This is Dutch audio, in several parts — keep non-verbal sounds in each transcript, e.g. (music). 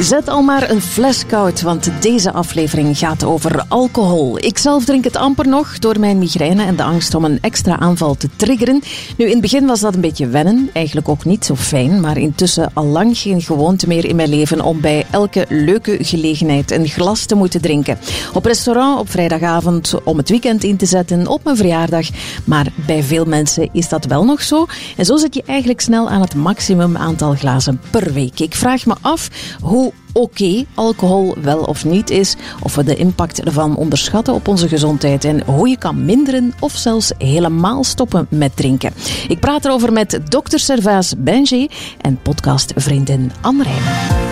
Zet al maar een fles koud, want deze aflevering gaat over alcohol. Ik zelf drink het amper nog door mijn migraine en de angst om een extra aanval te triggeren. Nu, in het begin was dat een beetje wennen, eigenlijk ook niet zo fijn, maar intussen al lang geen gewoonte meer in mijn leven om bij elke leuke gelegenheid een glas te moeten drinken. Op restaurant, op vrijdagavond, om het weekend in te zetten, op mijn verjaardag. Maar bij veel mensen is dat wel nog zo. En zo zit je eigenlijk snel aan het maximum aantal glazen per week. Ik vraag me af hoe oké alcohol wel of niet is, of we de impact ervan onderschatten op onze gezondheid en hoe je kan minderen of zelfs helemaal stoppen met drinken. Ik praat erover met dokter Servaas Benji en podcastvriendin Anne Rijmen.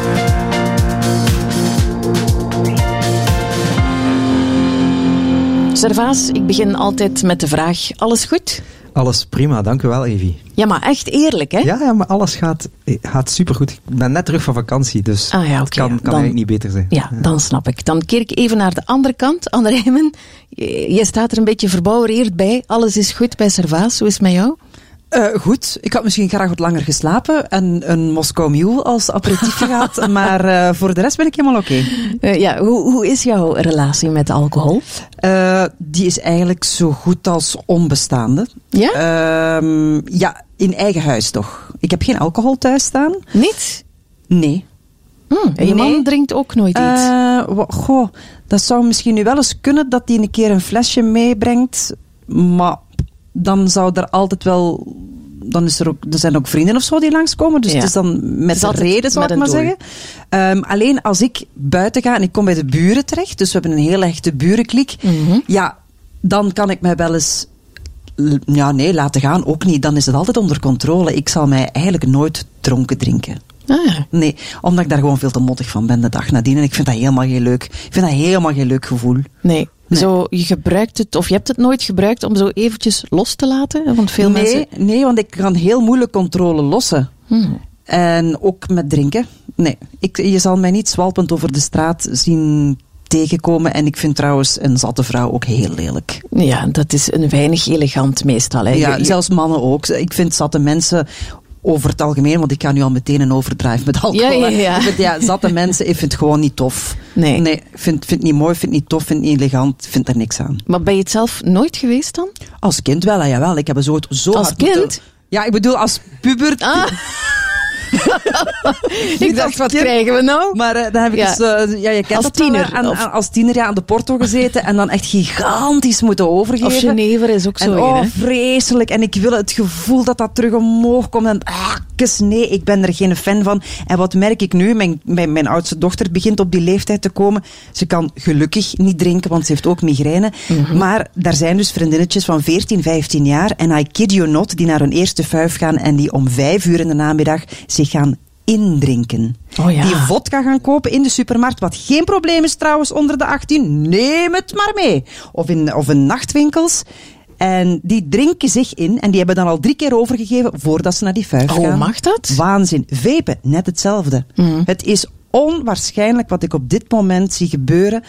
Servaas, ik begin altijd met de vraag: alles goed? Alles prima, dank u wel, Evie. Ja, maar echt eerlijk, hè? Ja, ja maar alles gaat, gaat supergoed. Ik ben net terug van vakantie, dus ah, ja, het kan, kan eigenlijk niet beter zijn. Ja, dan snap ik. Dan keer ik even naar de andere kant. Anne Rijmen, je staat er een beetje verbouwereerd bij. Alles is goed bij Servaas. Hoe is het met jou? Uh, goed, ik had misschien graag wat langer geslapen en een Moskou Mule als aperitief (laughs) gehad, maar uh, voor de rest ben ik helemaal oké. Okay. Uh, ja, hoe, hoe is jouw relatie met alcohol? die is eigenlijk zo goed als onbestaande. Ja? Ehm, ja, in eigen huis toch. Ik heb geen alcohol thuis staan. Niet? Nee. Mm, en je nee. man drinkt ook nooit iets? goh, dat zou misschien nu wel eens kunnen dat hij een keer een flesje meebrengt, maar dan zou er altijd wel. Dan is er ook, er zijn ook vrienden of zo die langskomen. Dus ja. het is dan met reden, zou ik maar doel. zeggen. Um, alleen als ik buiten ga en ik kom bij de buren terecht, dus we hebben een heel echte burenklik, mm -hmm. ja, dan kan ik mij wel eens. Ja, nee, laten gaan ook niet. Dan is het altijd onder controle. Ik zal mij eigenlijk nooit dronken drinken. Ah. Nee, omdat ik daar gewoon veel te mottig van ben de dag nadien. En ik vind dat helemaal geen leuk. Ik vind dat helemaal geen leuk gevoel. Nee. Nee. Zo, je gebruikt het, of je hebt het nooit gebruikt om zo eventjes los te laten? Want veel nee, mensen... nee, want ik kan heel moeilijk controle lossen. Hmm. En ook met drinken. Nee, ik, je zal mij niet zwalpend over de straat zien tegenkomen. En ik vind trouwens een zatte vrouw ook heel lelijk. Ja, dat is een weinig elegant meestal. Hè? Ja, zelfs mannen ook. Ik vind zatte mensen over het algemeen, want ik ga nu al meteen een overdrive met alcohol. Ja, ja, ja. Ik vind, ja, zatte mensen, ik vind het gewoon niet tof. Nee. Nee, ik vind, vind het niet mooi, vind het niet tof, vind het niet elegant, vind er niks aan. Maar ben je het zelf nooit geweest dan? Als kind wel, ja, jawel. Ik heb zo, zo Als hard kind? Moeten, ja, ik bedoel als puber. Ah. (laughs) ik dacht, wat krijgen we nou? Maar uh, dan heb ik Ja. dus, uh, ja, je kent Als wel, tiener, aan, of- als tiener ja, aan de porto gezeten en dan echt gigantisch moeten overgeven. Of Genever is ook zo En oh, vreselijk. En ik wil het gevoel dat dat terug omhoog komt. En ah, kus, nee, ik ben er geen fan van. En wat merk ik nu? Mijn, mijn, mijn oudste dochter begint op die leeftijd te komen. Ze kan gelukkig niet drinken, want ze heeft ook migraine. Mhm. Maar daar zijn dus vriendinnetjes van 14, 15 jaar. En I kid you not, die naar hun eerste vuif gaan en die om vijf uur in de namiddag zich gaan indrinken. Oh ja. Die vodka gaan kopen in de supermarkt, wat geen probleem is trouwens onder de 18. Neem het maar mee. Of in, of in nachtwinkels. En die drinken zich in en die hebben dan al drie keer overgegeven voordat ze naar die vuif Oh, gaan. mag dat? Waanzin. Vapen, net hetzelfde. Mhm. Het is onwaarschijnlijk wat ik op dit moment zie gebeuren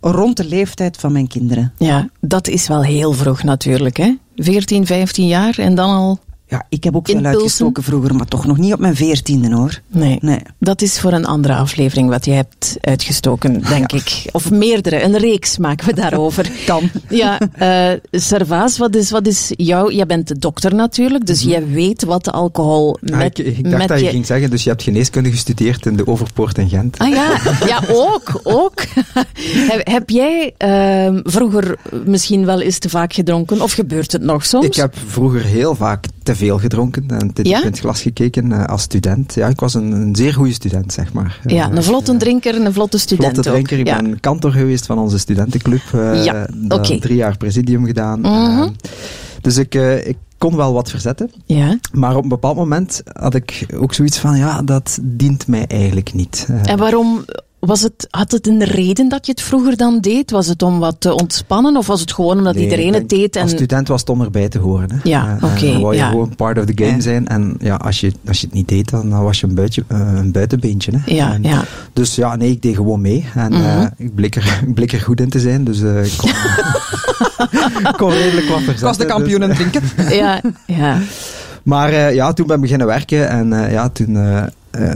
rond de leeftijd van mijn kinderen. Ja, dat is wel heel vroeg natuurlijk, hè? 14, 15 jaar en dan al... Ja, ik heb ook veel uitgestoken vroeger, maar toch nog niet op mijn veertiende hoor. Nee. Nee. Dat is voor een andere aflevering wat je hebt uitgestoken, denk ik. Of meerdere, een reeks maken we daarover. (laughs) Kan. Ja, eh Servaas, wat is, wat is jouw... Jij bent de dokter natuurlijk, dus jij weet wat de alcohol met, Ah, ik, ik dacht met dat je je... ging zeggen, dus je hebt geneeskunde gestudeerd in de Overpoort in Gent. Ah ja, (laughs) ja ook, ook. (laughs) heb, heb jij ehm, vroeger misschien wel eens te vaak gedronken? Of gebeurt het nog soms? Ik heb vroeger heel vaak te veel gedronken en te diep Ja? in het glas gekeken eh, als student. Ja, ik was een, een zeer goede student, zeg maar. Ja, Eh, een vlotte drinker en een vlotte student Vlotte drinker. ook. Ik Ja. ben kantor geweest van onze studentenclub. eh, Ja, oké. Drie jaar presidium gedaan. Mhm. Eh, dus ik, eh, ik kon wel wat verzetten. Ja. Maar op een bepaald moment had ik ook zoiets van, ja, dat dient mij eigenlijk niet. Eh, En waarom was het, had het een reden dat je het vroeger dan deed? Was het om wat te ontspannen of was het gewoon omdat Nee, iedereen het deed? En... Als student was het om erbij te horen. Hè. Ja, Eh, oké, Dan wou je ja. gewoon part of the game Ja. zijn. En ja, als je, als je het niet deed, dan was je een, buitje, eh, een buitenbeentje. Hè. Ja, En ja. Dus ja, nee, ik deed gewoon mee. En Mhm. eh, ik, bleek er, (laughs) ik bleek er goed in te zijn. Dus eh, ik kon, (laughs) ik kon redelijk wat verzetten. Ik was de kampioen dus- het drinken. (laughs) ja, ja. Maar eh, ja, toen ben ik beginnen werken. En eh, ja, toen... eh,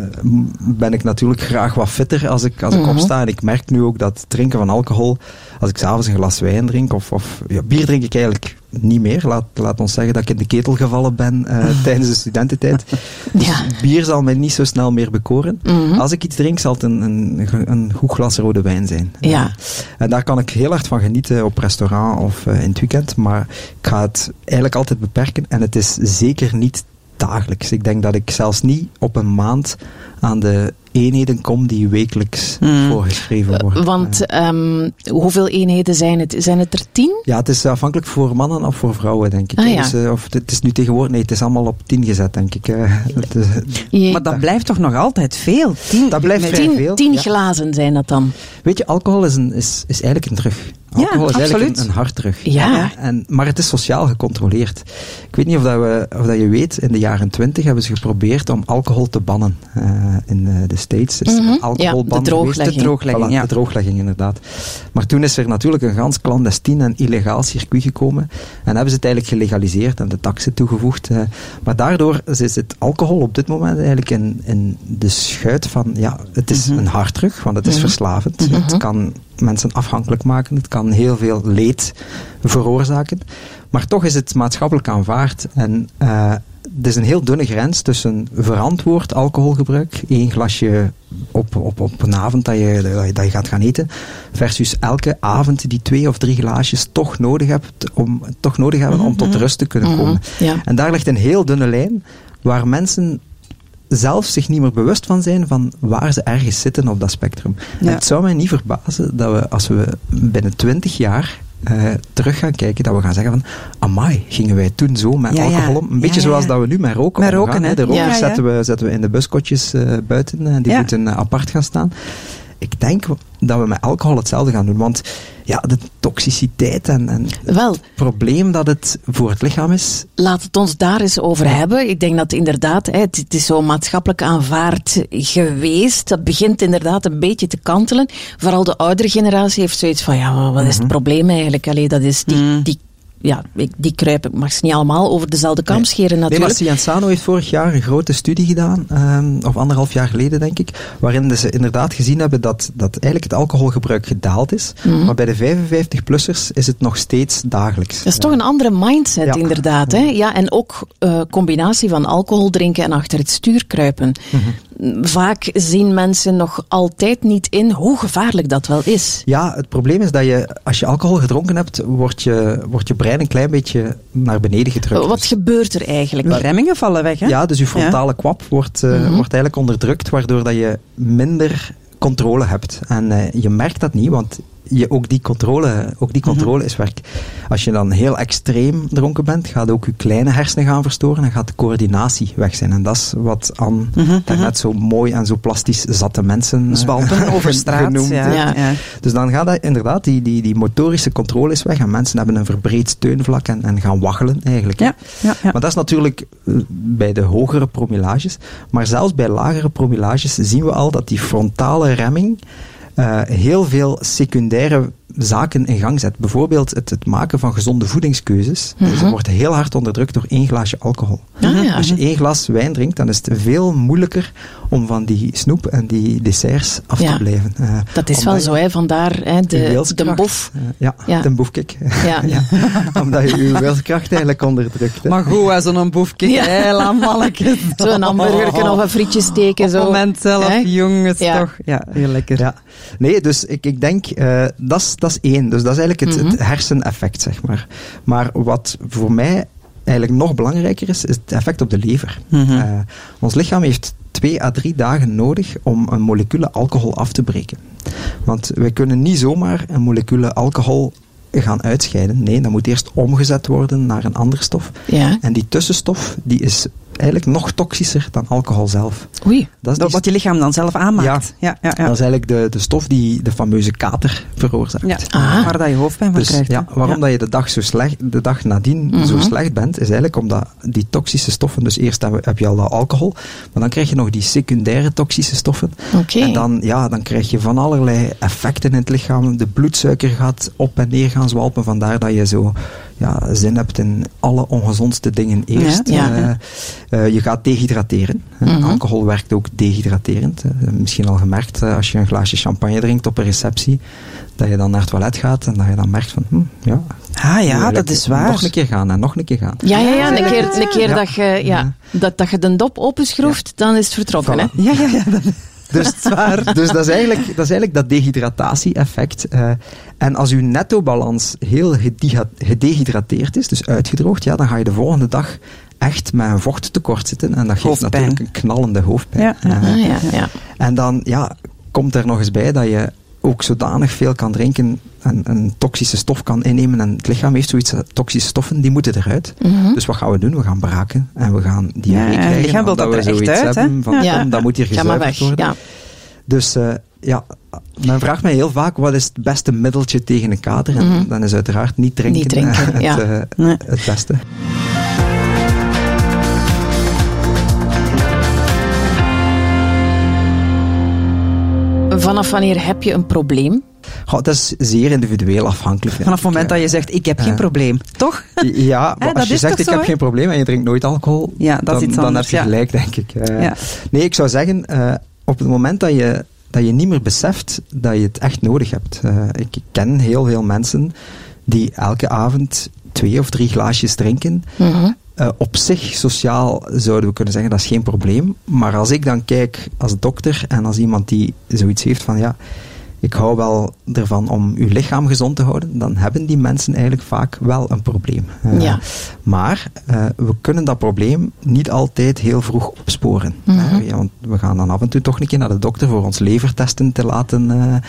ben ik natuurlijk graag wat fitter als ik, als ik Mhm. opsta. En ik merk nu ook dat drinken van alcohol, als ik s'avonds een glas wijn drink, of, of ja, bier drink ik eigenlijk niet meer. Laat, laat ons zeggen dat ik in de ketel gevallen ben eh, (laughs) tijdens de studententijd. Dus Ja. bier zal mij niet zo snel meer bekoren. Mhm. Als ik iets drink, zal het een, een, een goed glas rode wijn zijn. Ja. Eh, en daar kan ik heel hard van genieten op restaurant of in het weekend. Maar ik ga het eigenlijk altijd beperken. En het is zeker niet dagelijks. Ik denk dat ik zelfs niet op een maand aan de eenheden kom die wekelijks Mm. voorgeschreven worden. Want Eh, ehm, hoeveel eenheden zijn het? Zijn het er tien? ja, het is afhankelijk voor mannen of voor vrouwen, denk ik. Ah, ja. dus, eh, of, het is nu tegenwoordig, nee, het is allemaal op tien gezet, denk ik. (laughs) eh. Is- Maar dat blijft toch nog altijd veel? Tien, Dat blijft tien, veel, tien ja. glazen zijn dat dan? Weet je, alcohol is, een, is, is eigenlijk een drug. Ja, Alcohol is eigenlijk absoluut. een, een harddrug. Ja. En, maar het is sociaal gecontroleerd. Ik weet niet of, dat we, of dat je weet, in de jaren twintig hebben ze geprobeerd om alcohol te bannen. Eh, in eh, de States is een alcoholban Ja, de geweest. drooglegging. De drooglegging, Voilà, ja. de drooglegging, inderdaad. Maar toen is er natuurlijk een gans clandestien en illegaal circuit gekomen. En hebben ze het eigenlijk gelegaliseerd en de taxen toegevoegd. eh. maar daardoor is het alcohol op dit moment eigenlijk in, in de schuit van, ja, het is Mhm. een harddrug, want het is Mhm. verslavend. Mhm. Het kan mensen afhankelijk maken, het kan heel veel leed veroorzaken. Maar toch is het maatschappelijk aanvaard. En eh er is een heel dunne grens tussen verantwoord alcoholgebruik, één glasje op, op, op een avond dat je, dat je, gaat gaan eten, versus elke avond die twee of drie glaasjes toch nodig, hebt om, toch nodig hebben om tot rust te kunnen Mhm. komen. Ja. En daar ligt een heel dunne lijn waar mensen zelf zich niet meer bewust van zijn van waar ze ergens zitten op dat spectrum. Ja. Het zou mij niet verbazen dat we, als we binnen twintig jaar eh, terug gaan kijken, dat we gaan zeggen van, amai, gingen wij toen zo met Ja, alcohol om? Een beetje Ja, zoals dat we nu met roken Met omgaan, roken, hè. De rokers. Zetten, we, zetten we in de buskotjes eh, buiten, en die Ja. moeten eh, apart gaan staan. Ik denk dat we met alcohol hetzelfde gaan doen, want ja, de toxiciteit en, en Wel, het probleem dat het voor het lichaam is, Laat het ons daar eens over hebben. Ik denk dat inderdaad, het, het is zo maatschappelijk aanvaard geweest. Dat begint inderdaad een beetje te kantelen. Vooral de oudere generatie heeft zoiets van, ja, wat is het probleem eigenlijk? Allee, dat is die, Mm. die, ja, ik- die kruipen, ik mag ze niet allemaal over dezelfde kam Nee. scheren Nee, maar natuurlijk. Cienzano heeft vorig jaar een grote studie gedaan, ehm, of anderhalf jaar geleden denk ik, waarin ze inderdaad gezien hebben dat, dat eigenlijk het alcoholgebruik gedaald is, Mhm. maar bij de 55-plussers is het nog steeds dagelijks. Dat is toch een andere mindset, Ja. inderdaad. Hè? Ja, en ook eh combinatie van alcohol drinken en achter het stuur kruipen. Vaak zien mensen nog altijd niet in hoe gevaarlijk dat wel is. Ja, het probleem is dat je, als je alcohol gedronken hebt, wordt je, wordt je brein een klein beetje naar beneden gedrukt. Wat Dus- gebeurt er eigenlijk? De remmingen vallen weg, hè? Ja, dus je frontale kwap wordt, eh, Mhm. wordt eigenlijk onderdrukt, waardoor dat je minder controle hebt. En eh, je merkt dat niet, want je, ook die controle, ook die controle is werk. Als je dan heel extreem dronken bent, gaat ook je kleine hersenen gaan verstoren en gaat de coördinatie weg zijn. En dat is wat Anne Mhm, daarnet zo mooi en zo plastisch zatte mensen eh, Zwalpen (laughs) over straat. genoemd ja. heeft. Ja. Ja. Dus dan gaat dat inderdaad, die, die, die motorische controle is weg en mensen hebben een verbreed steunvlak en, en gaan waggelen eigenlijk. Ja. Maar dat is natuurlijk eh, bij de hogere promillage. Maar zelfs bij lagere promillage zien we al dat die frontale remming eh, heel veel secundaire zaken in gang zet. Bijvoorbeeld het, het maken van gezonde voedingskeuzes. Dus Mhm. dat wordt heel hard onderdrukt door één glaasje alcohol. Ah, ja. Als je één glas wijn drinkt, dan is het veel moeilijker om van die snoep en die desserts af Ja. te blijven. Eh, Dat is wel zo, hè. vandaar hè, je de, de boef. eh, ja, Ja. de boefkik. Ja. (laughs) ja. Omdat je je wilskracht eigenlijk onderdrukt. hè. Maar goed, hè, (laughs) zo'n boefje. Ja. Hela manneke. Zo'n hamburger of een frietje steken. Op Zo. het moment zelf, Hè? jongens, Ja. toch. Ja, heel lekker. Ja. Nee, dus ik, ik denk, eh, dat is- dat is één. Dus dat is eigenlijk het, Mhm. het herseneffect, zeg maar. Maar wat voor mij eigenlijk nog belangrijker is, is het effect op de lever. Mhm. Eh, ons lichaam heeft twee à drie dagen nodig om een molecule alcohol af te breken. Want wij kunnen niet zomaar een molecule alcohol gaan uitscheiden. Nee, dat moet eerst omgezet worden naar een andere stof. Ja. En die tussenstof die is eigenlijk nog toxischer dan alcohol zelf. Oei. Dat is Dat wat je lichaam dan zelf aanmaakt. Ja, ja, ja. dat is eigenlijk de, de stof die de fameuze kater veroorzaakt. Ja, Ah. waar dat je hoofdpijn van Dus krijgt. ja, waarom dat je de dag, zo slecht, de dag nadien zo Mhm. slecht bent, is eigenlijk omdat die toxische stoffen, dus eerst heb heb je al dat alcohol, maar dan krijg je nog die secundaire toxische stoffen. Oké. En dan, ja, dan krijg je van allerlei effecten in het lichaam. De bloedsuiker gaat op en neer gaan zwalpen, vandaar dat je zo ja, zin hebt in alle ongezondste dingen eerst. Ja, ja. Uh, uh, je gaat dehydrateren. Mm -hmm. Alcohol werkt ook dehydraterend. misschien al gemerkt als je een glaasje champagne drinkt op een receptie, dat je dan naar het toilet gaat en dat je dan merkt van, hm, ja. Ah ja, dat is waar. Nog een keer gaan en nog een keer gaan. Ja, ja, ja. Een keer, een keer dat, je, ja, dat, dat je de dop openschroeft, dan is het vertrokken. Voilà. Hè? Ja, ja, ja. Dus, (laughs) dus dat, is eigenlijk, dat is eigenlijk dat dehydratatie-effect. Uh, en als uw netto-balans heel gedehydrateerd is, dus uitgedroogd, ja, dan ga je de volgende dag echt met een vochttekort zitten. En dat geeft hoofdpijn. natuurlijk een knallende hoofdpijn. Ja. Uh, ja, ja. En dan ja, komt er nog eens bij dat je ook zodanig veel kan drinken en een toxische stof kan innemen. En het lichaam heeft zoiets, toxische stoffen, die moeten eruit. Mm -hmm. Dus wat gaan we doen? We gaan braken en we gaan die ja, krijgen. lichaam wil dat we er zoiets echt uit, hebben hè? van, Ja. kom, dat moet hier gezuiverd worden. Ja. Dus uh, ja, men vraagt mij heel vaak, wat is het beste middeltje tegen een kater? En Mm -hmm. dan is uiteraard niet drinken, Niet drinken, (laughs) het, uh, Nee. het beste. Vanaf wanneer heb je een probleem? Goh, dat is zeer individueel afhankelijk. Vanaf het moment dat je zegt, ik heb geen probleem. Toch? Ja, maar (laughs) als je is zegt ik zo, heb geen probleem en je drinkt nooit alcohol, Ja, dat is dan, iets dan anders, heb je ja. gelijk, denk ik. Eh, Ja. Nee, ik zou zeggen, eh, op het moment dat je, dat je niet meer beseft dat je het echt nodig hebt. Eh, ik ken heel veel mensen die elke avond twee of drie glaasjes drinken. Mhm. Uh, op zich, sociaal zouden we kunnen zeggen, dat is geen probleem. Maar als ik dan kijk als dokter en als iemand die zoiets heeft van ja, ik hou wel ervan om uw lichaam gezond te houden, dan hebben die mensen eigenlijk vaak wel een probleem. Uh, Ja. Maar uh, we kunnen dat probleem niet altijd heel vroeg opsporen. Mhm. ja, want we gaan dan af en toe toch een keer naar de dokter voor ons levertesten te laten.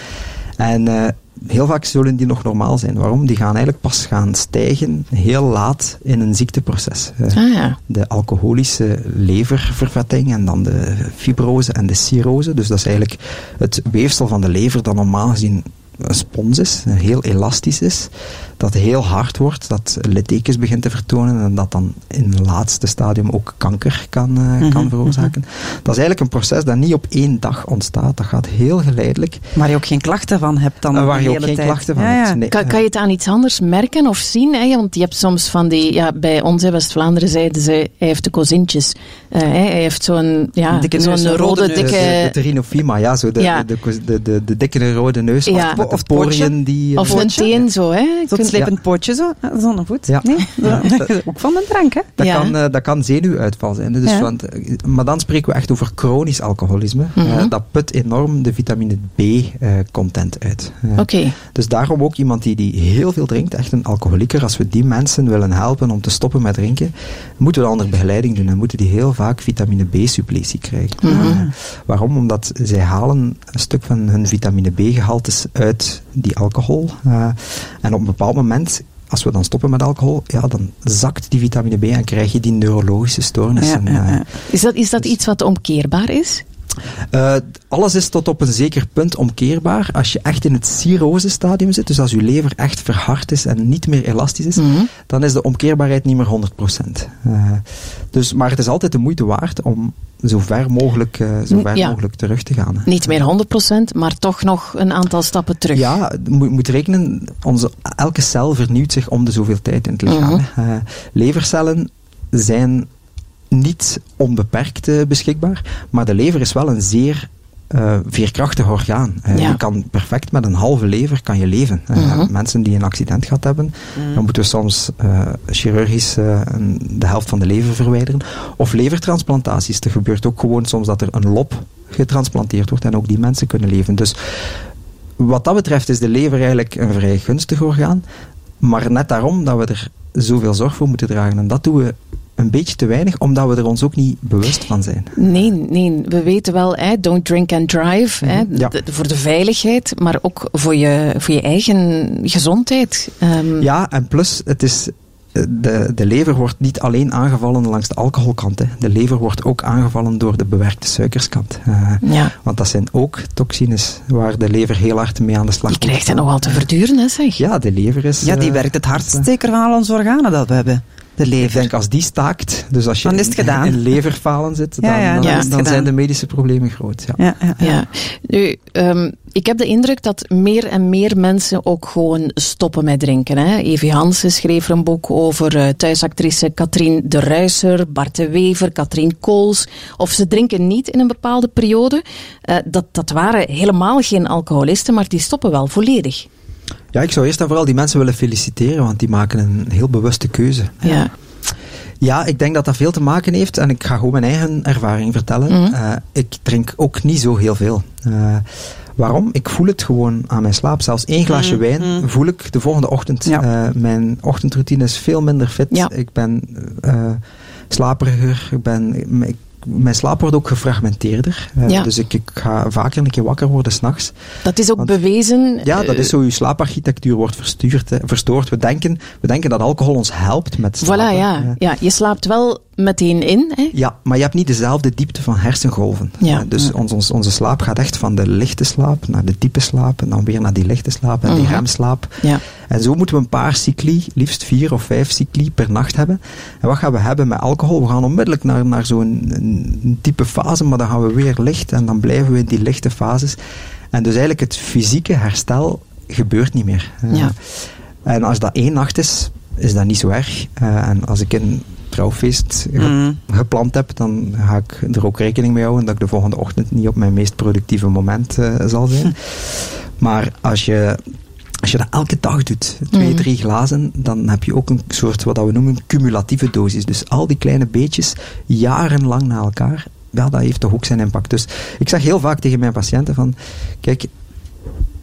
en heel vaak zullen die nog normaal zijn. Waarom? Die gaan eigenlijk pas gaan stijgen heel laat in een ziekteproces. Uh, ah, ja. De alcoholische leververvetting en dan de fibrose en de cirrose. Dus dat is eigenlijk het weefsel van de lever dat normaal gezien een spons is, heel elastisch is, dat heel hard wordt, dat littekens begint te vertonen en dat dan in het laatste stadium ook kanker kan, uh, mm -hmm, kan veroorzaken. Mm -hmm. Dat is eigenlijk een proces dat niet op één dag ontstaat, dat gaat heel geleidelijk. Waar je ook geen klachten van hebt dan uh, Waar de je hele ook geen tijd. klachten van ja, hebt. Nee. Kan, kan, je het aan iets anders merken of zien? Hè? Want je hebt soms van die, ja, bij ons in West-Vlaanderen zeiden ze, hij heeft de kozintjes. Uh, hij heeft zo'n ja, dikke zo'n rode, rode neus. dikke... De, de, ja, zo de, Ja. de, de, de, de, de dikke rode neus, Ja. of, met Of poriën die... Of eh, een teen zo, hè? Zo'n Kun- slippend pootje zo, zonder voet. Ja. Nee? (laughs) Ja. (laughs) ook van een drank, hè? Dat, Ja. kan, uh, dat kan zenuwuitval zijn. Dus Ja. want, maar dan spreken we echt over chronisch alcoholisme. Mhm. Uh, dat put enorm de vitamine B-content uit. Oké. Okay. Dus daarom ook iemand die, die heel veel drinkt, echt een alcoholieker, als we die mensen willen helpen om te stoppen met drinken, moeten we een andere begeleiding doen en moeten die heel vaak vitamine B-suppletie krijgen. Mhm. waarom? Omdat zij halen een stuk van hun vitamine B-gehaltes uit die alcohol. Uh, en op een bepaald moment als we dan stoppen met alcohol, ja, dan zakt die vitamine B en krijg je die neurologische stoornissen. Ja, ja, ja. Is dat, is dat iets wat omkeerbaar is? Uh, alles is tot op een zeker punt omkeerbaar. Als je echt in het cirrose-stadium zit, dus als je lever echt verhard is en niet meer elastisch is, mm -hmm. dan is de omkeerbaarheid niet meer 100%. Uh, dus, maar het is altijd de moeite waard om zo ver mogelijk, uh, zo ver ja. mogelijk terug te gaan. Hè. Niet meer 100%, maar toch nog een aantal stappen terug. Ja, je moet, moet rekenen, onze, elke cel vernieuwt zich om de zoveel tijd in het lichaam. Mhm. Mm -hmm. levercellen zijn niet onbeperkt uh, beschikbaar, maar de lever is wel een zeer uh, veerkrachtig orgaan. Uh, ja. Je kan perfect met een halve lever kan je leven. -hmm. Mensen die een accident gehad hebben, Mm. dan moeten we soms chirurgisch de helft van de lever verwijderen. Of levertransplantaties. Er gebeurt ook gewoon soms dat er een lop getransplanteerd wordt en ook die mensen kunnen leven. Dus wat dat betreft is de lever eigenlijk een vrij gunstig orgaan. Maar net daarom dat we er zoveel zorg voor moeten dragen. En dat doen we een beetje te weinig, omdat we er ons ook niet bewust van zijn. Nee, nee. we weten wel, hè, don't drink and drive, Mhm, hè, ja. de, voor de veiligheid, maar ook voor je, voor je eigen gezondheid. Um, Ja, en plus, het is, de, de lever wordt niet alleen aangevallen langs de alcoholkant. Hè. De lever wordt ook aangevallen door de bewerkte suikerskant. Uh, ja. Want dat zijn ook toxines waar de lever heel hard mee aan de slag Die krijgt hij nogal te verduren, hè, zeg. Ja, de lever is... Ja, die uh, werkt het hardst zeker van al onze organen dat we hebben. De lever. Ik denk als die staakt, dus als je Dan is het in, gedaan. in leverfalen zit, dan, Ja, ja, dan, zijn de medische problemen groot. Ja. Ja, ja, ja. Ja. Nu, ehm, ik heb de indruk dat meer en meer mensen ook gewoon stoppen met drinken. Hè? Evie Hansen schreef er een boek over eh, thuisactrice Katrien de Ruiser, Bart de Wever, Katrien Kools. Of ze drinken niet in een bepaalde periode. Eh, dat, dat waren helemaal geen alcoholisten, maar die stoppen wel volledig. Ja, ik zou eerst en vooral die mensen willen feliciteren, want die maken een heel bewuste keuze. Ja. Ja, ik denk dat dat veel te maken heeft. En ik ga gewoon mijn eigen ervaring vertellen. Mhm. Eh, ik drink ook niet zo heel veel. Eh, waarom? Ik voel het gewoon aan mijn slaap. Zelfs één glaasje Mhm, wijn mhm. voel ik de volgende ochtend. Ja. Eh, mijn ochtendroutine is veel minder fit. Ja. Ik ben slaperiger. Ik ben, ik- mijn slaap wordt ook gefragmenteerder. Eh, Ja. Dus ik, ik ga vaker een keer wakker worden s'nachts. Dat is ook Want- bewezen. Ja, dat eh, is zo. Uw slaaparchitectuur wordt verstuurd, hè, verstoord. We denken, we denken dat alcohol ons helpt met slapen. Voilà, ja. Ja. Je slaapt wel meteen in. Hè? ja, maar je hebt niet dezelfde diepte van hersengolven. Ja. Eh, dus ons, ons, onze slaap gaat echt van de lichte slaap naar de diepe slaap en dan weer naar die lichte slaap en die Mhm. remslaap. Ja. En zo moeten we een paar cycli, liefst vier of vijf cycli per nacht hebben. En wat gaan we hebben met alcohol? We gaan onmiddellijk naar, naar zo'n een, type fase, maar dan gaan we weer licht en dan blijven we in die lichte fases. En dus eigenlijk het fysieke herstel gebeurt niet meer. Eh, Ja. En als dat één nacht is, is dat niet zo erg. Eh, en als ik een trouwfeest ge- Mhm. gepland heb, dan ga ik er ook rekening mee houden dat ik de volgende ochtend niet op mijn meest productieve moment eh, zal zijn. (laughs) Maar als je, als je dat elke dag doet, twee, Mhm. drie glazen, dan heb je ook een soort wat we noemen cumulatieve dosis. Dus al die kleine beetjes, jarenlang na elkaar, ja, dat heeft toch ook zijn impact. Dus ik zeg heel vaak tegen mijn patiënten van, kijk,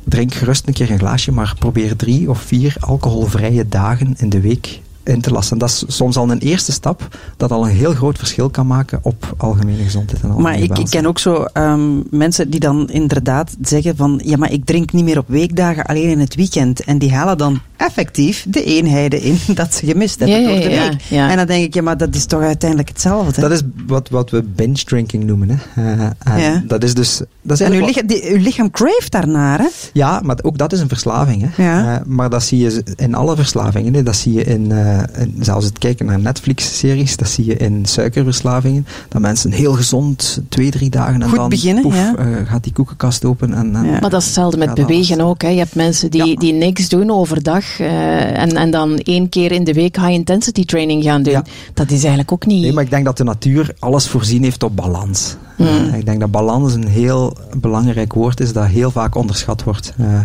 drink gerust een keer een glaasje, maar probeer drie of vier alcoholvrije dagen in de week in te lassen. Dat is soms al een eerste stap dat al een heel groot verschil kan maken op algemene gezondheid en Maar algemene ik, ik welzijn. ken ook zo ehm, mensen die dan inderdaad zeggen van ja, maar ik drink niet meer op weekdagen, alleen in het weekend. En die halen dan effectief de eenheden in (laughs) dat ze gemist hebben Ja, door de ja, week. ja. En dan denk ik, ja, maar dat is toch uiteindelijk hetzelfde. Dat is wat, wat we binge drinking noemen. Hè. Eh, en Ja. Dat is dus... Dat is en uw lichaam, die, uw lichaam craeft daarnaar, hè? ja, maar ook dat is een verslaving. Hè. Ja. Eh, maar dat zie je in alle verslavingen. Hè. Dat zie je in, eh, in- zelfs het kijken naar Netflix-series, dat zie je in suikerverslavingen. Dat mensen heel gezond twee, drie dagen en Goed dan beginnen, poef, ja. eh, gaat die koekenkast open. En, en Ja. Maar dat is hetzelfde met bewegen ook. Hè. Je hebt mensen die, Ja. die niks doen overdag eh, en, en dan één keer in de week high intensity training gaan doen. Ja. Dat is eigenlijk ook niet. Nee, maar ik denk dat de natuur alles voorzien heeft op balans. Mm. Eh, ik denk dat balans een heel belangrijk woord is dat heel vaak onderschat wordt. Eh,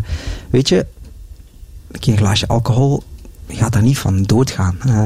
weet je, een keer een glaasje alcohol gaat daar niet van doodgaan. Eh,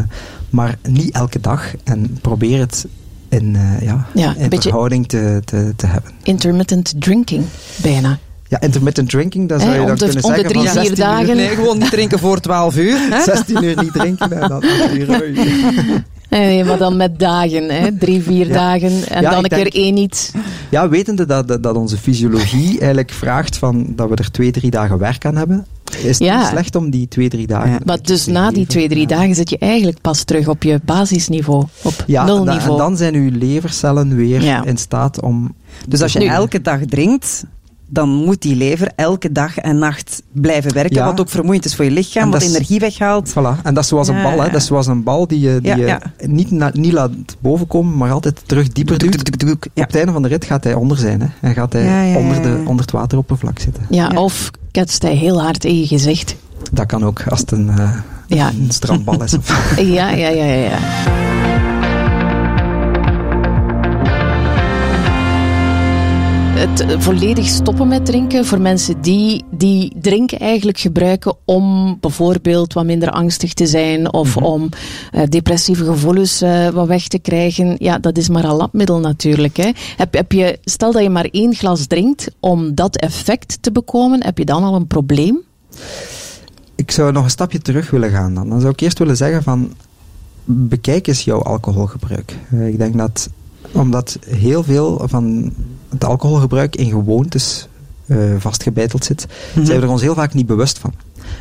maar niet elke dag en probeer het in, eh, ja, in verhouding te, te, te hebben. Intermittent drinking, bijna. Ja, intermittent drinking, dat zou Eh, je dan de- kunnen om de zeggen drie, van vier 16 uur- dagen. Nee, gewoon niet drinken voor 12 uur. Hè? (laughs) 16 uur niet drinken en dan 8 uur. Nee, maar dan met dagen, hè. drie, vier Ja. dagen en Ja, dan ik een keer denk- één iets. Ja, wetende dat, dat, onze fysiologie eigenlijk vraagt van, dat we er twee, drie dagen werk aan hebben, is het Ja. niet slecht om die twee, drie dagen... Ja. Maar dus na die twee, drie dagen zit je eigenlijk pas terug op je basisniveau, op Ja, nulniveau. en dan zijn uw levercellen weer Ja. in staat om... Dus als je Nu- elke dag drinkt, dan moet die lever elke dag en nacht blijven werken. Ja. Wat ook vermoeiend is voor je lichaam, En wat energie weghaalt. Voilà. En dat is zoals een Ja, bal, hè. Dat is zoals een bal die je, die Ja, je ja. Niet, na- niet laat bovenkomen, maar altijd terug dieper duwt. Ja. Op het einde van de rit gaat hij onder zijn, hè. En gaat hij Ja, ja, ja, onder, de, onder het wateroppervlak zitten. ja, Ja. of ketst hij heel hard in je gezicht. Dat kan ook, als het een, eh, Ja. een strandbal is. Of, (laughs) Ja, ja, ja, ja. Het volledig stoppen met drinken voor mensen die, die drinken eigenlijk gebruiken om bijvoorbeeld wat minder angstig te zijn of Mhm. om eh, depressieve gevoelens eh, wat weg te krijgen. Ja, dat is maar een labmiddel natuurlijk. Hè. Heb, heb je, stel dat je maar één glas drinkt om dat effect te bekomen, heb je dan al een probleem? ik zou nog een stapje terug willen gaan dan. Dan zou ik eerst willen zeggen van, bekijk eens jouw alcoholgebruik. Eh, ik denk dat, omdat heel veel van het alcoholgebruik in gewoontes eh, vastgebeiteld zit, Mhm. zijn we er ons heel vaak niet bewust van.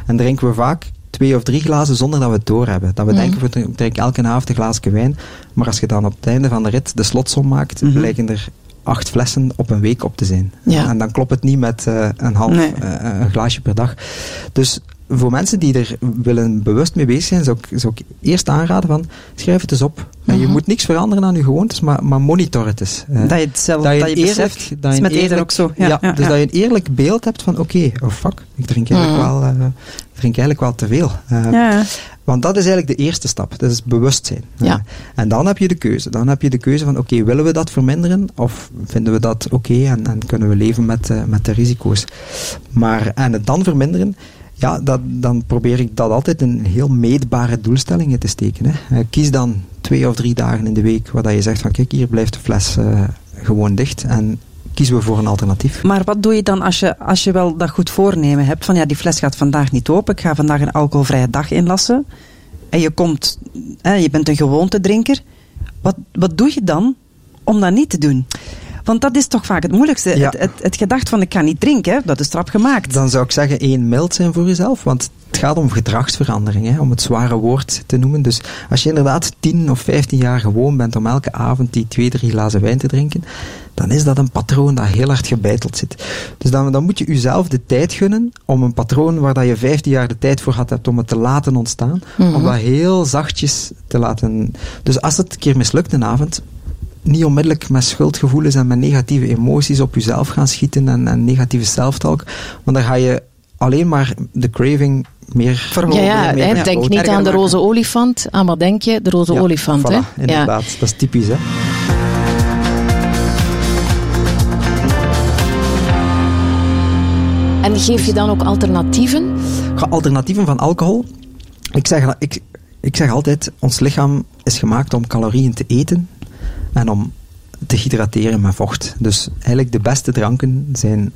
En drinken we vaak twee of drie glazen zonder dat we het doorhebben. Dat we Mhm. denken, we drink- drinken elke avond een glaasje wijn, maar als je dan op het einde van de rit de slotsom maakt, Mhm. blijken er acht flessen op een week op te zijn. Ja. En dan klopt het niet met eh, een half Nee. eh, een glaasje per dag. Dus voor mensen die er willen bewust mee bezig zijn, zou ik, zou ik eerst aanraden van, schrijf het eens op. En je moet niks veranderen aan je gewoontes, maar, maar monitor het eens. Dat je het zelf, dat je, dat je eerlijk, beseft. dat Dat is je met een eten eerlijk- ook zo. Ja, Ja, ja, dus ja. dat je een eerlijk beeld hebt van, oké, oh fuck, ik drink eigenlijk, Mhm. wel, eh, ik drink eigenlijk wel te veel. Eh, want dat is eigenlijk de eerste stap. Dat is bewustzijn. Ja. En dan heb je de keuze. Dan heb je de keuze van, oké, willen we dat verminderen? Of vinden we dat oké en, en kunnen we leven met, eh, met de risico's? Maar, en het dan verminderen, ja, dat, dan probeer ik dat altijd in heel meetbare doelstellingen te steken. Hè. Eh, kies dan twee of drie dagen in de week waar dat je zegt van, kijk, hier blijft de fles eh, gewoon dicht. En kiezen we voor een alternatief. Maar wat doe je dan als je, als je wel dat goed voornemen hebt? Van ja, die fles gaat vandaag niet open. Ik ga vandaag een alcoholvrije dag inlassen. En je komt, hè, je bent een gewoontedrinker. Wat, wat doe je dan om dat niet te doen? Want dat is toch vaak het moeilijkste. Ja. Het, het, het gedacht van ik ga niet drinken, dat is trap gemaakt. Dan zou ik zeggen één mild zijn voor jezelf, want het gaat om gedragsverandering, hè, om het zware woord te noemen. Dus als je inderdaad 10 of 15 jaar gewoon bent om elke avond die twee, drie glazen wijn te drinken, dan is dat een patroon dat heel hard gebeiteld zit. Dus dan, dan moet je jezelf de tijd gunnen om een patroon waar dat je 15 jaar de tijd voor had hebt om het te laten ontstaan, Mhm. om dat heel zachtjes te laten... Dus als het een keer mislukt een avond, niet onmiddellijk met schuldgevoelens en met negatieve emoties op jezelf gaan schieten en, en negatieve self-talk, want dan ga je alleen maar de craving meer Verhogen. Ja, ja, meer hè, vergroten. denk niet aan de maken. roze olifant. Aan wat denk je? De roze Ja, olifant, voilà, hè? Ja. inderdaad. Dat is typisch, hè. En geef je dan ook alternatieven? Ga alternatieven van alcohol. Ik zeg, dat- ik, ik zeg altijd, ons lichaam is gemaakt om calorieën te eten en om te hydrateren met vocht. Dus eigenlijk de beste dranken zijn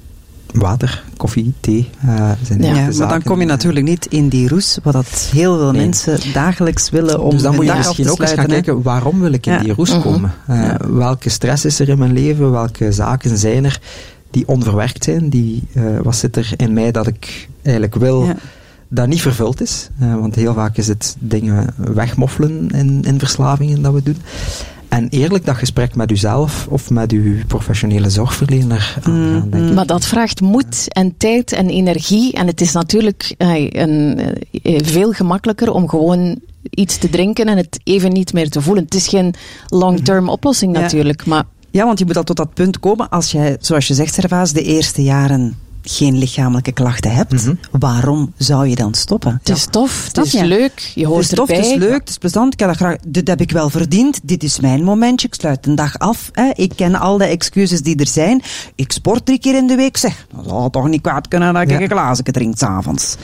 water, koffie, thee. eh, zijn Ja, maar dan kom je natuurlijk niet in die roes, wat dat heel veel Nee. mensen dagelijks willen om dus dan moet je misschien te ook eens gaan kijken, waarom wil ik in Ja. die roes Mhm. komen? Eh, Ja. Welke stress is er in mijn leven? Welke zaken zijn er die onverwerkt zijn? Die, eh, wat zit er in mij dat ik eigenlijk wil... Ja. dat niet vervuld is. Eh, want heel vaak is het dingen wegmoffelen in, in verslavingen dat we doen. En eerlijk dat gesprek met uzelf of met uw professionele zorgverlener aangaan, Mm, denk ik. Maar dat vraagt moed en tijd en energie. En het is natuurlijk eh, een, eh, veel gemakkelijker om gewoon iets te drinken en het even niet meer te voelen. Het is geen long-term oplossing Ja. natuurlijk, maar Ja, want je moet al tot dat punt komen als jij, zoals je zegt, Servaas, de eerste jaren geen lichamelijke klachten hebt. Mhm. Waarom zou je dan stoppen? het is tof, het is je? leuk, je Het hoort is tof, erbij. het is leuk, het is plezant. Ik heb dat graag. Dit heb ik wel verdiend. Dit is mijn momentje. Ik sluit een dag af. Hè. Ik ken al de excuses die er zijn. Ik sport drie keer in de week. Zeg, dat zou toch niet kwaad kunnen dat ik Ja. een glazen drink s'avonds.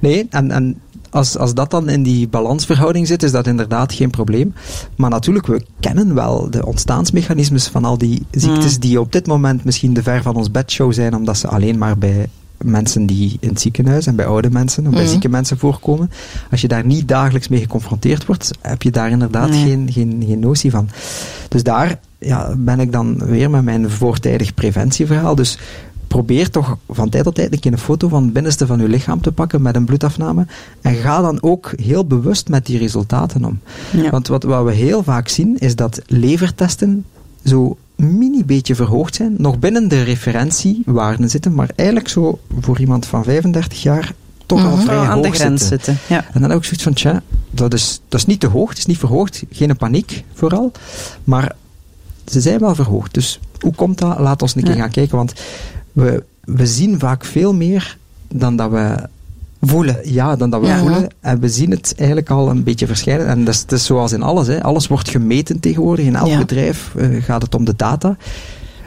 Nee, en, en als, als dat dan in die balansverhouding zit, is dat inderdaad geen probleem. Maar natuurlijk, we kennen wel de ontstaansmechanismes van al die ziektes Mm. die op dit moment misschien te ver van ons bedshow zijn, omdat ze alleen maar bij mensen die in het ziekenhuis en bij oude mensen of bij Mhm. zieke mensen voorkomen. Als je daar niet dagelijks mee geconfronteerd wordt, heb je daar inderdaad Nee. geen, geen, geen notie van. Dus daar ja, ben ik dan weer met mijn voortijdig preventieverhaal. Dus probeer toch van tijd tot tijd een keer een foto van het binnenste van uw lichaam te pakken met een bloedafname. En ga dan ook heel bewust met die resultaten om. Ja. Want wat, wat we heel vaak zien, is dat levertesten zo mini beetje verhoogd zijn, nog binnen de referentiewaarden zitten, maar eigenlijk zo voor iemand van 35 jaar toch al Mhm. vrij aan de grens zitten. zitten. Ja. En dan ik zoiets van, tja, dat is, dat is niet te hoog, het is niet verhoogd, geen paniek vooral, maar ze zijn wel verhoogd. Dus hoe komt dat? Laat ons een keer Ja. gaan kijken, want we, we zien vaak veel meer dan dat we voelen. Ja, dan dat we Ja. voelen. En we zien het eigenlijk al een beetje verschijnen. En dat is, het is zoals in alles. Hè. Alles wordt gemeten tegenwoordig. In elk Ja. bedrijf eh, gaat het om de data.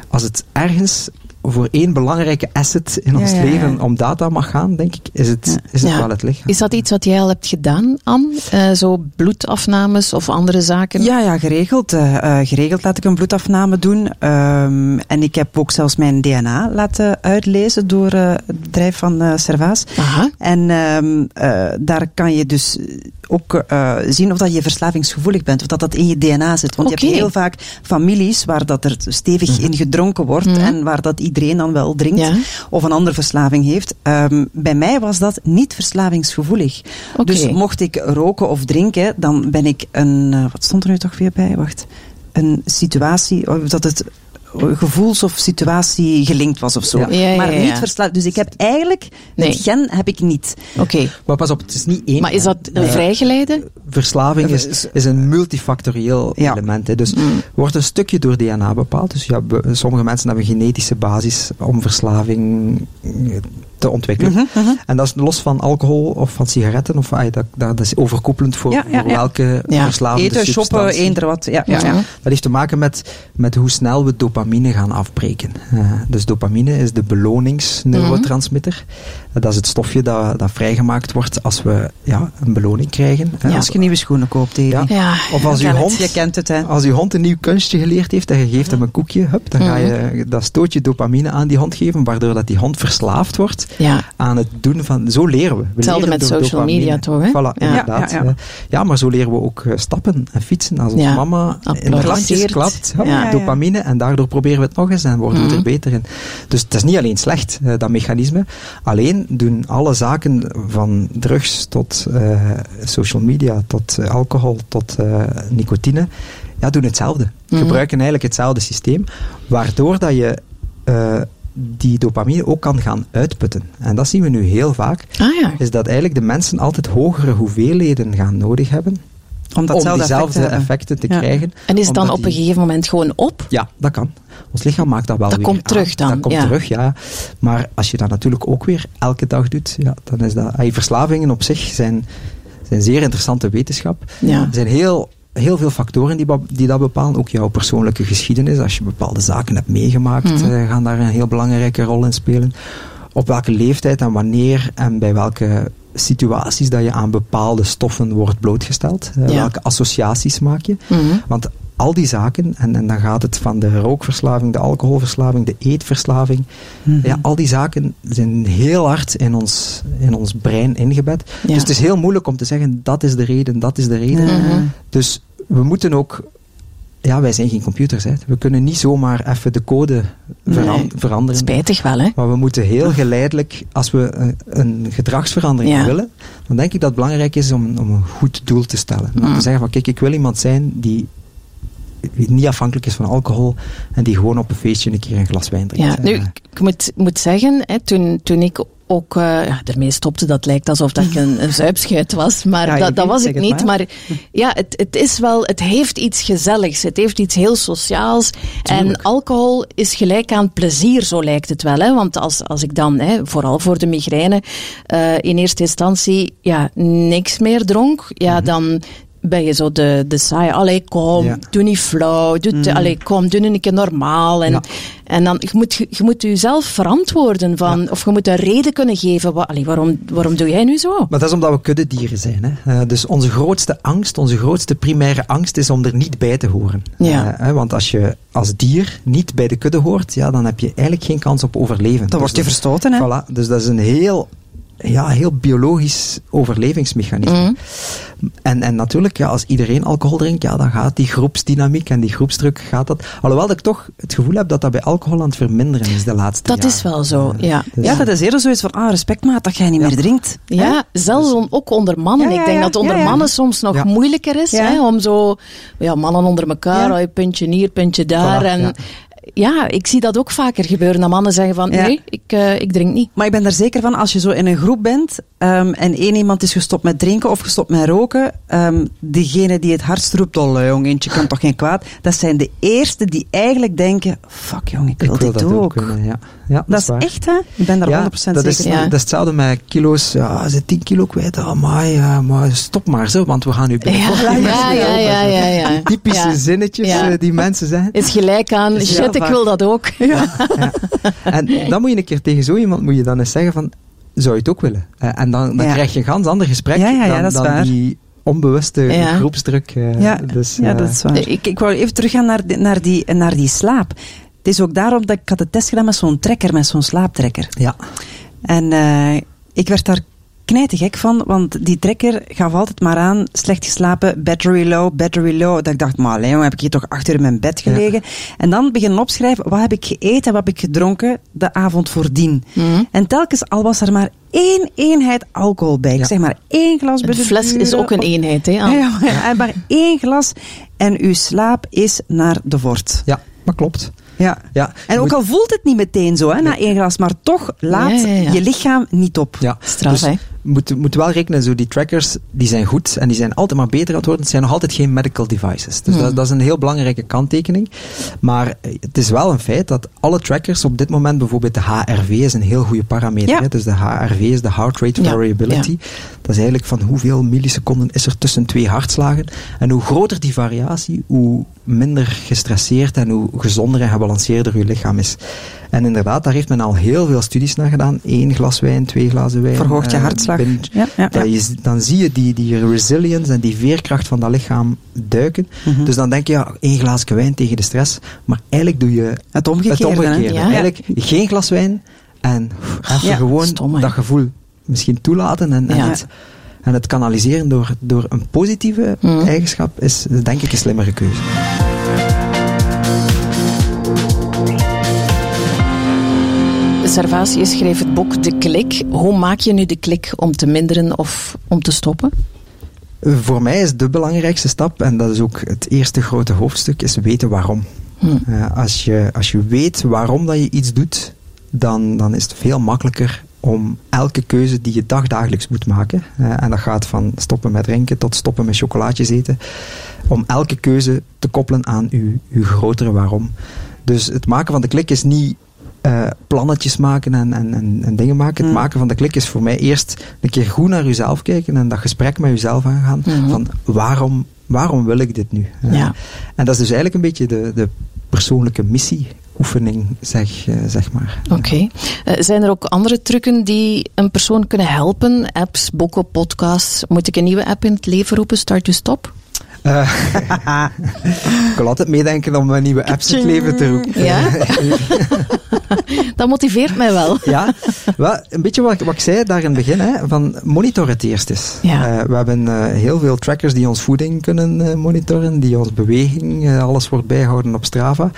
Als het ergens voor één belangrijke asset in ons ja, ja. leven om data mag gaan, denk ik, is het, Ja. is het Ja. wel het lichaam. Is dat iets wat jij al hebt gedaan, Anne? Eh, zo bloedafnames of andere zaken? Ja, ja, geregeld. eh, eh, geregeld laat ik een bloedafname doen. Ehm, en ik heb ook zelfs mijn DNA laten uitlezen door eh, het bedrijf van eh Servaas. Aha. En ehm, eh, daar kan je dus ook eh, zien of dat je verslavingsgevoelig bent, of dat dat in je DNA zit. Want je hebt heel vaak families waar dat er stevig in gedronken wordt Mhm. en waar dat iedereen dan wel drinkt Ja. of een andere verslaving heeft. Ehm, bij mij was dat niet verslavingsgevoelig. Dus mocht ik roken of drinken, dan ben ik een, eh, wat stond er nu toch weer bij? Wacht. Een situatie, of dat het gevoels- of situatie gelinkt was of zo. Ja. Ja, ja, maar ja, niet verslaafd. Dus ik heb eigenlijk, Nee. het gen heb ik niet. Oké. Maar pas op, het is niet één. Maar is dat een Eh, vrijgeleide? Verslaving is, is een multifactorieel Ja. element. Hè. Dus Mm. wordt een stukje door DNA bepaald. Dus ja, sommige mensen hebben een genetische basis om verslaving eh, te ontwikkelen. Mhm, mhm. En dat is los van alcohol of van sigaretten. Of, dat, dat is overkoepelend voor, Ja, ja, voor ja. welke Ja. verslavende Eten, shoppen, eender wat. Ja, ja, Ja. Dat heeft te maken met, met hoe snel we dopamine gaan afbreken. Eh, dus dopamine is de beloningsneurotransmitter. Eh, Dat is het stofje dat, dat vrijgemaakt wordt als we ja, een beloning krijgen. Ja, als- je nieuwe schoenen koopt. Ja. Ja. Of als Je hond, Je kent het, hè. als uw hond een nieuw kunstje geleerd heeft en je geeft hem een koekje, hup, dan ga je dat stootje dopamine aan die hond geven, waardoor dat die hond verslaafd wordt Ja. aan het doen van... Zo leren we. we Hetzelfde met social dopamine. media toch, hè? Voilà, Ja. inderdaad. Ja, Ja, ja, ja. ja, maar zo leren we ook eh, stappen en fietsen. Als onze Ja. mama in de klapt, hup, dopamine, en daardoor proberen we het nog eens en worden we Mhm. er beter in. Dus het is niet alleen slecht, eh, dat mechanisme. Alleen doen alle zaken van drugs tot eh, social media, tot eh, alcohol, tot eh, nicotine, ja, doen hetzelfde. Mhm. Gebruiken eigenlijk hetzelfde systeem, waardoor dat je die dopamine ook kan gaan uitputten. En dat zien we nu heel vaak, Ah ja. is dat eigenlijk de mensen altijd hogere hoeveelheden gaan nodig hebben Om om diezelfde effect effecten te Ja. krijgen. En is het dan op een gegeven moment gewoon op? ja, dat kan. Ons lichaam maakt dat wel Dat weer komt aan. terug dan, Dat komt ja. terug, ja. Maar als je dat natuurlijk ook weer elke dag doet, ja, dan is dat... Verslavingen op zich zijn, zijn zeer interessante wetenschap. Ja. Er zijn heel, heel veel factoren die, die dat bepalen. Ook jouw persoonlijke geschiedenis. Als je bepaalde zaken hebt meegemaakt, Mhm. eh, gaan daar een heel belangrijke rol in spelen. Op welke leeftijd en wanneer en bij welke situaties dat je aan bepaalde stoffen wordt blootgesteld. Eh, Ja. Welke associaties maak je. Mhm. Want al die zaken, en, en dan gaat het van de rookverslaving, de alcoholverslaving, de eetverslaving. Mhm. Ja, al die zaken zijn heel hard in ons, in ons brein ingebed. Ja. Dus het is heel moeilijk om te zeggen, dat is de reden, dat is de reden. Mhm. Dus we moeten ook... Ja, wij zijn geen computers. Hè. We kunnen niet zomaar even de code veran- Nee. veranderen. Spijtig wel, hè? Maar we moeten heel geleidelijk, als we een, een gedragsverandering Ja. willen, dan denk ik dat het belangrijk is om, om een goed doel te stellen. Om Mm. te zeggen van, kijk, ik wil iemand zijn die niet afhankelijk is van alcohol en die gewoon op een feestje een keer een glas wijn drinkt. Ja, nu, Eh, ik ik moet, moet zeggen, hè, toen, toen ik ook eh, ja, ermee stopte, dat lijkt alsof dat ik een, een zuipschuit was, maar Ja, dat, dat was ik het niet. maar. Maar ja, het, het is wel, het heeft iets gezelligs, het heeft iets heel sociaals. En alcohol is gelijk aan plezier, zo lijkt het wel. Hè? Want als, als ik dan, hè, vooral voor de migraine, eh, in eerste instantie ja, niks meer dronk, ja, dan ben je zo de, de saai. Allee, kom, Ja. doe niet flauw. Doe, allee, kom, doe een keer normaal. En, Ja. en dan, je moet, je moet jezelf verantwoorden van, of je moet een reden kunnen geven. Wa, allee, waarom, waarom doe jij nu zo? Maar dat is omdat we kuddedieren zijn. Hè? Eh, dus onze grootste angst, onze grootste primaire angst is om er niet bij te horen. Ja. Eh, hè, want als je als dier niet bij de kudde hoort, ja, dan heb je eigenlijk geen kans op overleven. Dan Dus word je verstoten, hè? Voilà, dus dat is een heel, ja, heel biologisch overlevingsmechanisme. Mhm. En, en natuurlijk, ja, als iedereen alcohol drinkt, ja, dan gaat die groepsdynamiek en die groepsdruk gaat dat. Alhoewel dat ik toch het gevoel heb dat dat bij alcohol aan het verminderen is de laatste Dat jaren. is wel zo, ja. dus- Ja, dat is eerder zoiets van, ah, respect maat, dat jij niet meer drinkt. Ja, zelfs on- ook onder mannen. Ja, ja, ik denk ja, dat het onder ja, ja. mannen soms nog Ja. moeilijker is. Ja. Hè, om zo, ja, mannen onder elkaar, Ja. oh, puntje hier, puntje daar. Voilà, en ja. ik zie dat ook vaker gebeuren. Dat mannen zeggen van, Ja. nee, ik, eh, ik drink niet. Maar ik ben er zeker van, als je zo in een groep bent ehm, en één iemand is gestopt met drinken of gestopt met roken, ehm degene die het hardst roept, oh jong, eentje kan toch geen kwaad, dat zijn de eerste die eigenlijk denken, fuck jong, ik wil, Ik wil dit dat ook. ook kunnen, ja. ja Dat is waar. echt, hè? Ik ben daar 100% dat zeker is, van. Ja. Dat is hetzelfde met kilo's. Ja, ze 10 kilo kwijt. Oh, maar, ja, maar stop maar zo, want we gaan nu binnenkort Ja, ja, ja, ja, ja, ja. (laughs) Typische Ja. zinnetjes Ja. eh, die mensen zeggen. Is gelijk aan, shit, ik wil dat ook. Ja. En dan moet je een keer tegen zo iemand moet je dan eens zeggen van, zou je het ook willen? Eh, en dan, dan Ja. krijg je een ganz ander gesprek Ja, ja, ja, dan, dat is dan waar. die onbewuste Ja. groepsdruk. eh, Ja, dus, ja, eh, dat is waar. Ik, ik wou even teruggaan naar, die- naar, die, naar die slaap. Het is ook daarom dat ik had de test gedaan met zo'n trekker, met zo'n slaaptrekker. Ja, En eh, ik werd daar knijtegek van, want die trekker gaf altijd maar aan, slecht geslapen, battery low, battery low. Dat ik dacht, maar Leon, heb ik hier toch achter in mijn bed gelegen? En dan beginnen opschrijven, wat heb ik gegeten en wat heb ik gedronken de avond voordien? Mhm. En telkens, al was er maar één eenheid alcohol bij, Ja. zeg maar één glas bij Een de fles is ook een of- eenheid, hè? (laughs) Ja, ja, maar, en maar één glas en uw slaap is naar de vort. ja, dat klopt. Ja. Ja, En ook al voelt het niet meteen zo, hè, na één glas, maar toch laat Ja, ja, ja. je lichaam niet op. Ja, Straf, dus hè? Moet, moet wel rekenen, zo die trackers, die zijn goed en die zijn altijd maar beter aan het worden. Het zijn nog altijd geen medical devices. Dus Hmm. dat, dat is een heel belangrijke kanttekening. Maar eh, het is wel een feit dat alle trackers op dit moment, bijvoorbeeld de HRV is een heel goede parameter. Ja. Hè? Dus de HRV is de Heart Rate Ja, Variability. Dat is eigenlijk van hoeveel milliseconden is er tussen twee hartslagen. En hoe groter die variatie, hoe minder gestresseerd en hoe gezonder en gebalanceerder je lichaam is. En inderdaad, daar heeft men al heel veel studies naar gedaan. Eén glas wijn, twee glazen wijn. Verhoogt je eh, hartslag. binnen- Ja, ja, je, dan zie je die, die resilience en die veerkracht van dat lichaam duiken. Mhm. Dus dan denk je, ja, één glaasje wijn tegen de stress. Maar eigenlijk doe je Het omgekeerde. het omgekeerde. Eigenlijk geen glas wijn en even Ja, gewoon dat gevoel misschien toelaten en, en, het, en het kanaliseren door, door een positieve Mhm. eigenschap is denk ik een slimmere keuze. Servatie schreef het boek De Klik. Hoe maak je nu de klik om te minderen of om te stoppen? Voor mij is de belangrijkste stap, en dat is ook het eerste grote hoofdstuk, is weten waarom. Hm. Eh, als, je, als je weet waarom dat je iets doet, dan, dan is het veel makkelijker om elke keuze die je dagdagelijks moet maken, en dat gaat van stoppen met drinken tot stoppen met chocolaatjes eten, om elke keuze te koppelen aan uw, uw grotere waarom. Dus het maken van de klik is niet eh, plannetjes maken en, en, en, en dingen maken. Het Hmm. maken van de klik is voor mij eerst een keer goed naar jezelf kijken en dat gesprek met jezelf aangaan. Mhm. Van waarom, waarom wil ik dit nu? Ja. En dat is dus eigenlijk een beetje de, de persoonlijke missie-oefening, zeg, eh, zeg maar. Oké. Eh, zijn er ook andere trucken die een persoon kunnen helpen? Apps, boeken, podcasts. Moet ik een nieuwe app in het leven roepen? Start to Stop? Eh, (laughs) ik wil altijd meedenken om een nieuwe apps in het leven te roepen. Ja? (laughs) Dat motiveert mij wel. Ja, wel, een beetje wat, ik- wat ik zei daar in het begin, hè, van monitor het eerst eens. Ja. Eh, we hebben eh, heel veel trackers die ons voeding kunnen monitoren, die ons beweging, alles wordt bijgehouden op Strava.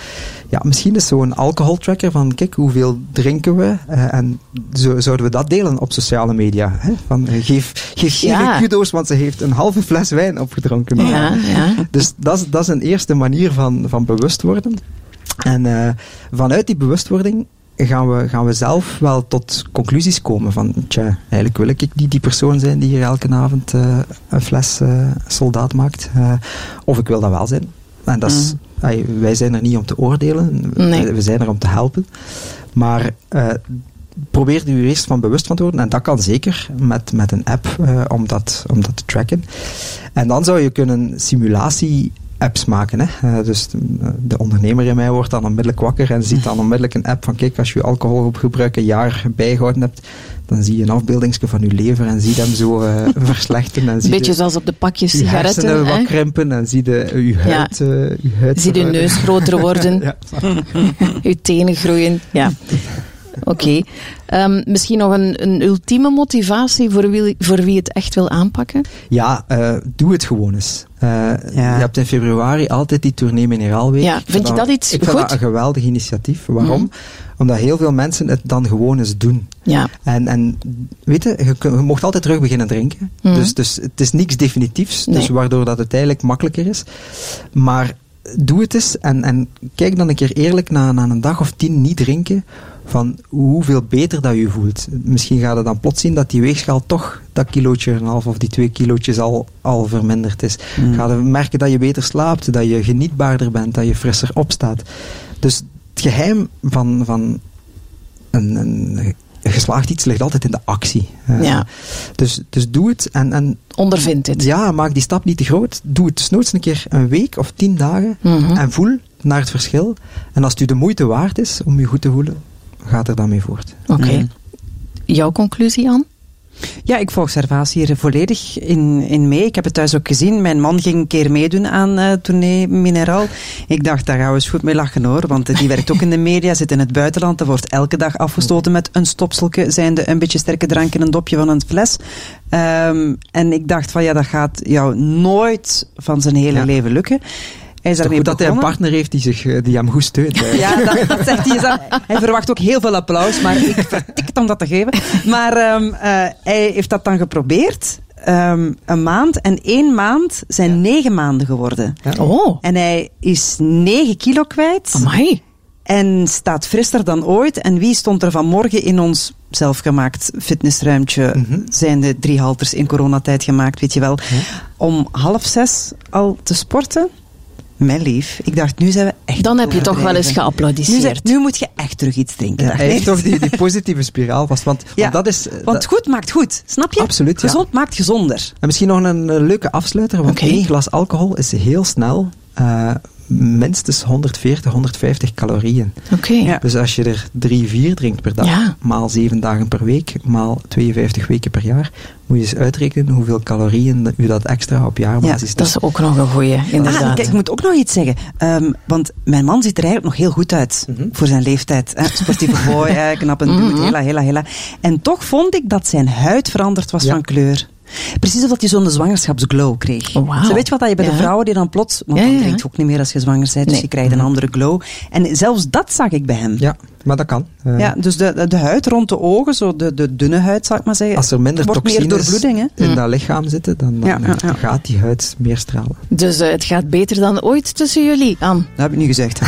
Ja, misschien is zo'n alcoholtracker van, kijk, hoeveel drinken we? En zo, zouden we dat delen op sociale media? Hè? Van, geef geef Ja. kudo's, want ze heeft een halve fles wijn opgedronken. Ja, ja. Dus dat is, dat is een eerste manier van, van bewust worden. En eh, vanuit die bewustwording gaan we, gaan we zelf wel tot conclusies komen van, tja, eigenlijk wil ik niet die persoon zijn die hier elke avond eh, een fles eh, soldaat maakt. Of ik wil dat wel zijn. En dat is, ai, wij zijn er niet om te oordelen, Nee. we, zijn er om te helpen. Maar probeer er u eerst van bewust van te worden. En dat kan zeker met, met een app eh, om, dat, om dat te tracken. En dan zou je kunnen simulatie apps maken. Hè? Eh, dus de, de ondernemer in mij wordt dan onmiddellijk wakker en ziet dan onmiddellijk een app van kijk, als je alcoholgebruik een jaar bijgehouden hebt, dan zie je een afbeeldingsje van je lever en zie je hem zo eh, (laughs) verslechteren. En Een zie beetje je zoals op de pakjes je hersenen sigaretten. wat krimpen en zie je je huid, eh, je huid Zie je neus groter worden, (laughs) Ja. (laughs) je tenen groeien. Ja. Oké. Ehm, misschien nog een, een ultieme motivatie voor wie, voor wie het echt wil aanpakken? Ja, eh, doe het gewoon eens. Eh, Je hebt in februari altijd die tournee Mineraalweek. Ja, vind je dat iets Ik vind goed? dat een geweldig initiatief. Waarom? Mhm. Omdat heel veel mensen het dan gewoon eens doen. Ja. En, en weet je, je, mocht altijd terug beginnen drinken. Mhm. Dus, dus het is niks definitiefs, dus waardoor dat het eigenlijk makkelijker is. Maar doe het eens en, en kijk dan een keer eerlijk na, na een dag of tien niet drinken van hoeveel beter dat je voelt. Misschien gaat het dan plots zien dat die weegschaal toch dat kilootje en een half of die twee kilootjes al, al verminderd is. Mm. Ga je merken dat je beter slaapt, dat je genietbaarder bent, dat je frisser opstaat. Dus het geheim van, van een, een geslaagd iets ligt altijd in de actie. Ja. dus, dus doe het en, en Ondervind dit. ja, maak die stap niet te groot. Doe het desnoods een keer een week of tien dagen Mhm. en voel naar het verschil. En als het u de moeite waard is om je goed te voelen, gaat er dan mee voort. Oké. Mhm. Jouw conclusie, Anne? Ja, ik volg Servaas hier volledig in, in mee. Ik heb het thuis ook gezien. Mijn man ging een keer meedoen aan eh Tournee Mineraal. Ik dacht, daar gaan we eens goed mee lachen hoor. Want die werkt ook in de media, zit in het buitenland. Er wordt elke dag afgestoten met een stopselke, zijnde een beetje sterke drank in een dopje van een fles. Ehm, en ik dacht van, ja, dat gaat jou nooit van zijn hele Ja. leven lukken. Hij is is goed dat hij een partner heeft die, zich, eh, die hem goed steunt. hè. Ja, dat, (laughs) dat zegt hij. Zo. Hij verwacht ook heel veel applaus, maar ik vertikt om dat te geven. Maar ehm, eh, hij heeft dat dan geprobeerd. ehm, een maand. En één maand zijn negen maanden geworden. Ja. Oh, En hij is negen kilo kwijt. amai. En staat frisser dan ooit. En wie stond er vanmorgen in ons zelfgemaakt fitnessruimtje? Mhm. Zijn de drie halters in coronatijd gemaakt, weet je wel. Om half zes al te sporten? Mijn lief, ik dacht, nu zijn we echt Dan heb je toch wel eens. Nu, geapplaudisseerd. nu moet je echt terug iets drinken. Ja, heeft toch die, die positieve spiraal vast. Want, Ja, want dat is... eh, Want dat- goed maakt goed, snap je? Absoluut, ja. Gezond maakt gezonder. En misschien nog een leuke afsluiter, want Oké. één glas alcohol is heel snel eh, minstens 140, 150 calorieën. Oké. Ja. Dus als je er drie, vier drinkt per dag, Ja. maal zeven dagen per week, maal 52 weken per jaar, moet je eens uitrekenen hoeveel calorieën u dat extra op jaarbasis Dat is ook nog een goeie, inderdaad. Ah, kijk, ik moet ook nog iets zeggen. Ehm, want mijn man ziet er eigenlijk nog heel goed uit Mhm. voor zijn leeftijd. Hè? Sportieve boy, (laughs) hè? knap en Mhm. dude, hela, hela, hela. En toch vond ik dat zijn huid veranderd was Ja. van kleur. Precies of dat hij zo'n zwangerschapsglow kreeg. Oh, weet je wat dat je bij Ja. de vrouwen die dan plots... Want Ja, dan ja. drink je ook niet meer als je zwanger bent, dus Nee. je krijgt een andere glow. En zelfs dat zag ik bij hem. Ja, maar dat kan. Eh, Ja, dus de, de, de huid rond de ogen, zo de, de dunne huid, zal ik maar zeggen. Als er minder toxines doorbloeding, hè? in Mm. dat lichaam zitten, dan, dan Ja, ja, ja. gaat die huid meer stralen. Dus eh, het gaat beter dan ooit tussen jullie, Anne. Dat heb ik niet gezegd. (laughs)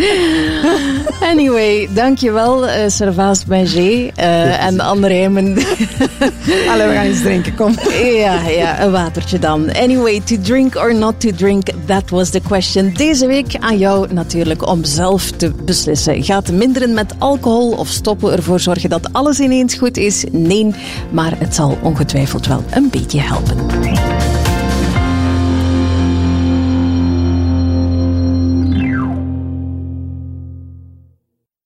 (laughs) Anyway, dankjewel, uh, Servaas eh en Anne Rijmen. (laughs) Allee, we gaan eens drinken, kom. ja, ja, een watertje dan. Anyway, to drink or not to drink, that was the question. Deze week aan jou natuurlijk om zelf te beslissen. Gaat minderen met alcohol of stoppen ervoor zorgen dat alles ineens goed is? Nee, maar het zal ongetwijfeld wel een beetje helpen.